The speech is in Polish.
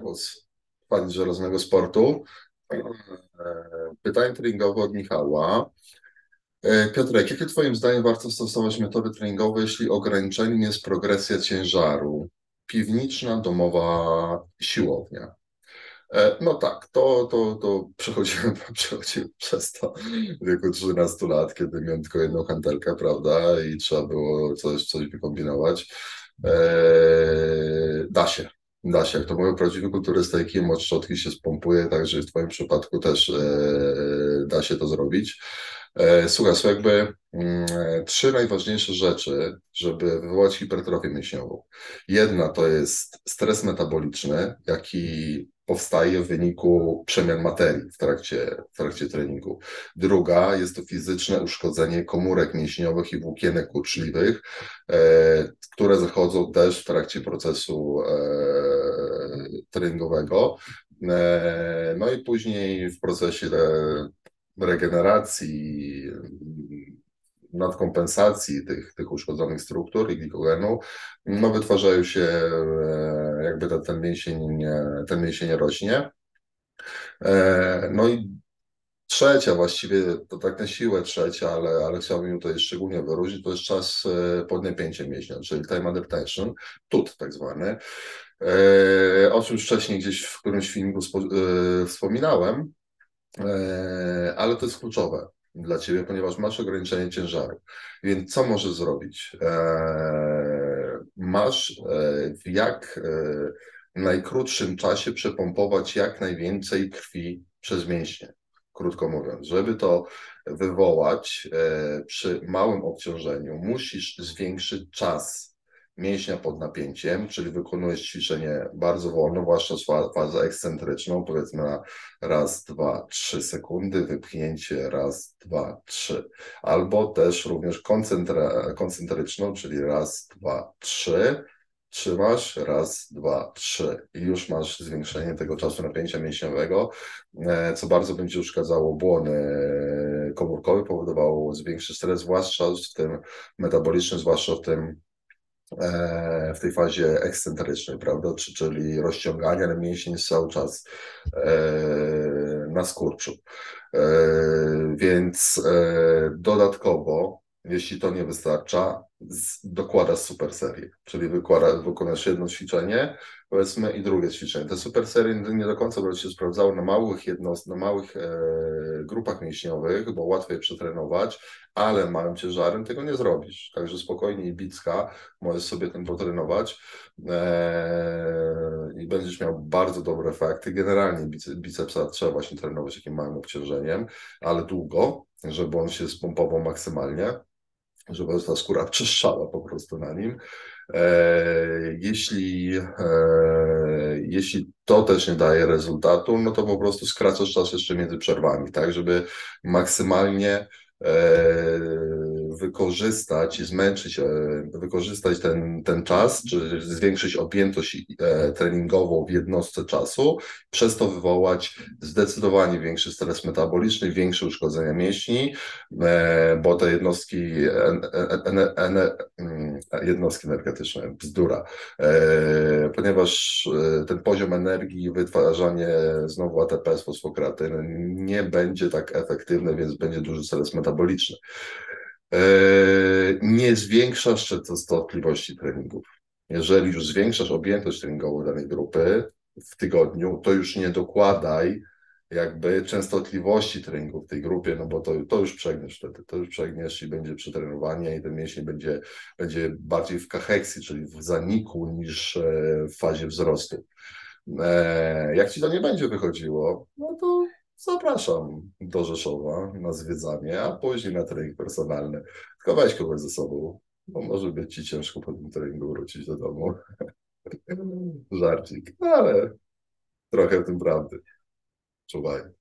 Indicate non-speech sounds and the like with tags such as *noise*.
głos. Pani żelaznego sportu. E, pytanie treningowe od Michała. E, Piotrek, jakie Twoim zdaniem warto stosować metody treningowe, jeśli ograniczeniem jest progresja ciężaru? Piwniczna, domowa, siłownia. E, no tak, to, to, to przechodziłem, *laughs* przechodziłem przez to w wieku 13 lat, kiedy miałem tylko jedną hantelkę, prawda, i trzeba było coś, coś wykombinować. Eee, da się, da się. Jak to mówią prawdziwy kulturystyki, moc szczotki się spompuje, także w Twoim przypadku też e, da się to zrobić. E, słuchaj, są jakby mm, trzy najważniejsze rzeczy, żeby wywołać hipertrofię mięśniową. Jedna to jest stres metaboliczny, jaki powstaje w wyniku przemian materii w trakcie, w trakcie treningu. Druga jest to fizyczne uszkodzenie komórek mięśniowych i włókienek kurczliwych, e, które zachodzą też w trakcie procesu treningowego. E, no i później w procesie regeneracji, nadkompensacji tych, tych uszkodzonych struktur i glikogenu, no wytwarzają się, e, jakby ten, ten, mięsień, ten mięsień rośnie. E, no i trzecia właściwie, to tak na siłę trzecia, ale, ale chciałbym tutaj szczególnie wyróżnić, to jest czas e, podniepięcia mięśnia, czyli time tension, tut tak zwany, o czym wcześniej gdzieś w którymś filmiku wspominałem, ale to jest kluczowe dla ciebie, ponieważ masz ograniczenie ciężaru. Więc co możesz zrobić? Masz e, w jak e, najkrótszym czasie przepompować jak najwięcej krwi przez mięśnie. Krótko mówiąc, żeby to wywołać e, przy małym obciążeniu, musisz zwiększyć czas mięśnia pod napięciem, czyli wykonujesz ćwiczenie bardzo wolno, zwłaszcza fazę ekscentryczną, powiedzmy na raz, dwa, trzy sekundy, wypchnięcie raz, dwa, trzy. Albo też również koncentryczną, czyli raz, dwa, trzy. Trzymasz, raz, dwa, trzy i już masz zwiększenie tego czasu napięcia mięśniowego, e, co bardzo będzie uszkadzało błony komórkowe, powodowało większy stres, zwłaszcza w tym metabolicznym, zwłaszcza w tym E, w tej fazie ekscentrycznej, prawda, czyli rozciągania, ale mięsień cały czas e, na skurczu. E, więc dodatkowo, jeśli to nie wystarcza, dokłada super serię, czyli wykłada, wykonasz jedno ćwiczenie, powiedzmy, i drugie ćwiczenie. Te super serie nie do końca będą się sprawdzały na małych jednost, na małych e, grupach mięśniowych, bo łatwiej przetrenować, ale małym ciężarem tego nie zrobisz. Także spokojnie i bicka możesz sobie ten potrenować e, i będziesz miał bardzo dobre efekty. Generalnie bicepsa trzeba właśnie trenować takim małym obciążeniem, ale długo, żeby on się spompował maksymalnie żeby ta skóra czyszczała po prostu na nim. E, jeśli, e, jeśli to też nie daje rezultatu, no to po prostu skracasz czas jeszcze między przerwami, tak, żeby maksymalnie E, wykorzystać zmęczyć, e, wykorzystać ten, ten czas, czy zwiększyć objętość e, treningową w jednostce czasu, przez to wywołać zdecydowanie większy stres metaboliczny, większe uszkodzenia mięśni, bo te jednostki, mm, jednostki energetyczne, bzdura, ponieważ ten poziom energii, wytwarzanie znowu ATP z fosfokraty nie będzie tak efektywny, więc będzie duży stres metaboliczny. Nie zwiększasz częstotliwości treningów. Jeżeli już zwiększasz objętość treningową danej grupy w tygodniu, to już nie dokładaj jakby częstotliwości treningu w tej grupie, no bo to, to już przegniesz wtedy, to już przegniesz i będzie przetrenowanie i ten mięsień będzie, będzie bardziej w kacheksji, czyli w zaniku niż e, w fazie wzrostu. E, jak ci to nie będzie wychodziło, no to zapraszam do Rzeszowa na zwiedzanie, a później na trening personalny. Tylko weź kogoś ze sobą, bo może być ci ciężko po tym treningu wrócić do domu. *laughs* Żarcik, ale trochę w tym prawdy. Czuwaj.